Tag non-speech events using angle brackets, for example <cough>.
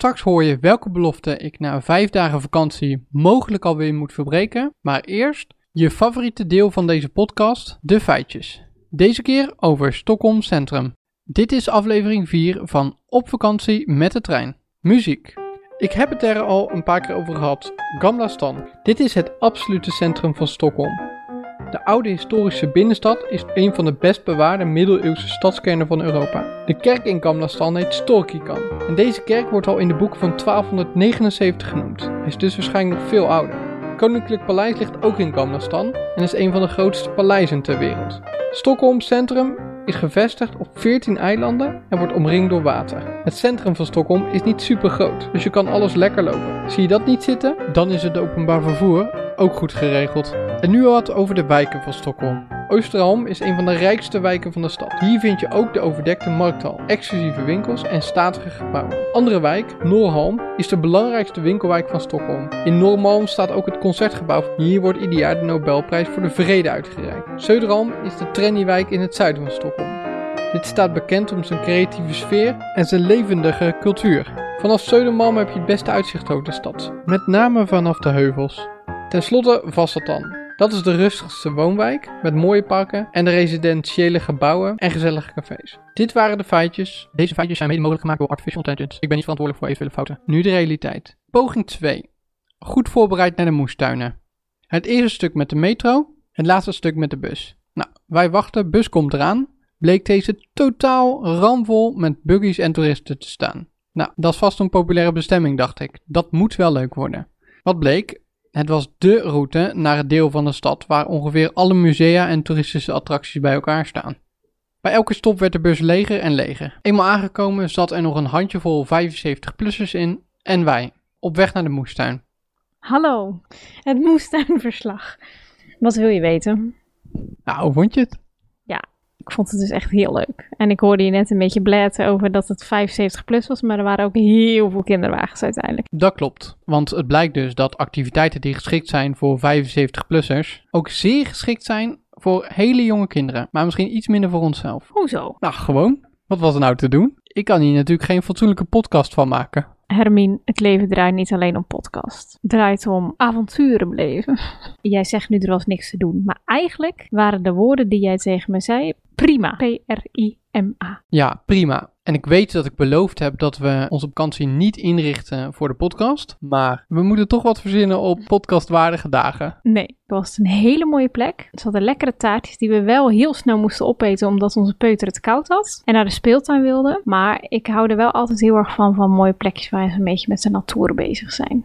Straks hoor je welke belofte ik na vijf dagen vakantie mogelijk alweer moet verbreken. Maar eerst je favoriete deel van deze podcast, de feitjes. Deze keer over Stockholm Centrum. Dit is aflevering 4 van Op vakantie met de trein. Muziek. Ik heb het er al een paar keer over gehad. Gamla Stan. Dit is het absolute centrum van Stockholm. De oude historische binnenstad is een van de best bewaarde middeleeuwse stadskernen van Europa. De kerk in Gamla heet Storkikan. En deze kerk wordt al in de boeken van 1279 genoemd. Is dus waarschijnlijk nog veel ouder. Koninklijk Paleis ligt ook in Gamla en is een van de grootste paleizen ter wereld. Stockholm Centrum is gevestigd op 14 eilanden en wordt omringd door water. Het centrum van Stockholm is niet super groot, dus je kan alles lekker lopen. Zie je dat niet zitten? Dan is het openbaar vervoer ook goed geregeld. En nu wat over de wijken van Stockholm. Oosterhalm is een van de rijkste wijken van de stad. Hier vind je ook de overdekte markthal, exclusieve winkels en statige gebouwen. Andere wijk, Norrhalm, is de belangrijkste winkelwijk van Stockholm. In Norrmalm staat ook het concertgebouw. Hier wordt ieder jaar de Nobelprijs voor de Vrede uitgereikt. Söderhalm is de trendywijk in het zuiden van Stockholm. Dit staat bekend om zijn creatieve sfeer en zijn levendige cultuur. Vanaf Södermalm heb je het beste uitzicht over de stad, met name vanaf de heuvels. Ten slotte Vasseltan. Dat is de rustigste woonwijk met mooie parken en de residentiële gebouwen en gezellige cafés. Dit waren de feitjes. Deze feitjes zijn mede mogelijk gemaakt door Artificial Intelligence. Ik ben niet verantwoordelijk voor eventuele fouten. Nu de realiteit. Poging 2. Goed voorbereid naar de moestuinen. Het eerste stuk met de metro, het laatste stuk met de bus. Nou, wij wachten, bus komt eraan. Bleek deze totaal ramvol met buggies en toeristen te staan. Nou, dat is vast een populaire bestemming, dacht ik. Dat moet wel leuk worden. Wat bleek? Het was dé route naar het deel van de stad waar ongeveer alle musea en toeristische attracties bij elkaar staan. Bij elke stop werd de bus leger en leger. Eenmaal aangekomen zat er nog een handjevol 75-plussers in en wij, op weg naar de moestuin. Hallo, het moestuinverslag. Wat wil je weten? Nou, hoe vond je het? Ik vond het dus echt heel leuk. En ik hoorde je net een beetje blaten over dat het 75 plus was, maar er waren ook heel veel kinderwagens uiteindelijk. Dat klopt, want het blijkt dus dat activiteiten die geschikt zijn voor 75-plussers ook zeer geschikt zijn voor hele jonge kinderen, maar misschien iets minder voor onszelf. Hoezo? Nou, gewoon. Wat was er nou te doen? Ik kan hier natuurlijk geen fatsoenlijke podcast van maken. Hermine, het leven draait niet alleen om podcast. Het draait om avonturen beleven. <laughs> Jij zegt nu er was niks te doen, maar eigenlijk waren de woorden die jij tegen me zei prima. P-R-I-M-A. Ja, prima. En ik weet dat ik beloofd heb dat we onze vakantie niet inrichten voor de podcast. Maar we moeten toch wat verzinnen op podcastwaardige dagen. Nee, het was een hele mooie plek. Er zaten lekkere taartjes die we wel heel snel moesten opeten omdat onze peuter het koud had. En naar de speeltuin wilde. Maar ik hou er wel altijd heel erg van, van mooie plekjes waar ze een beetje met zijn natuur bezig zijn.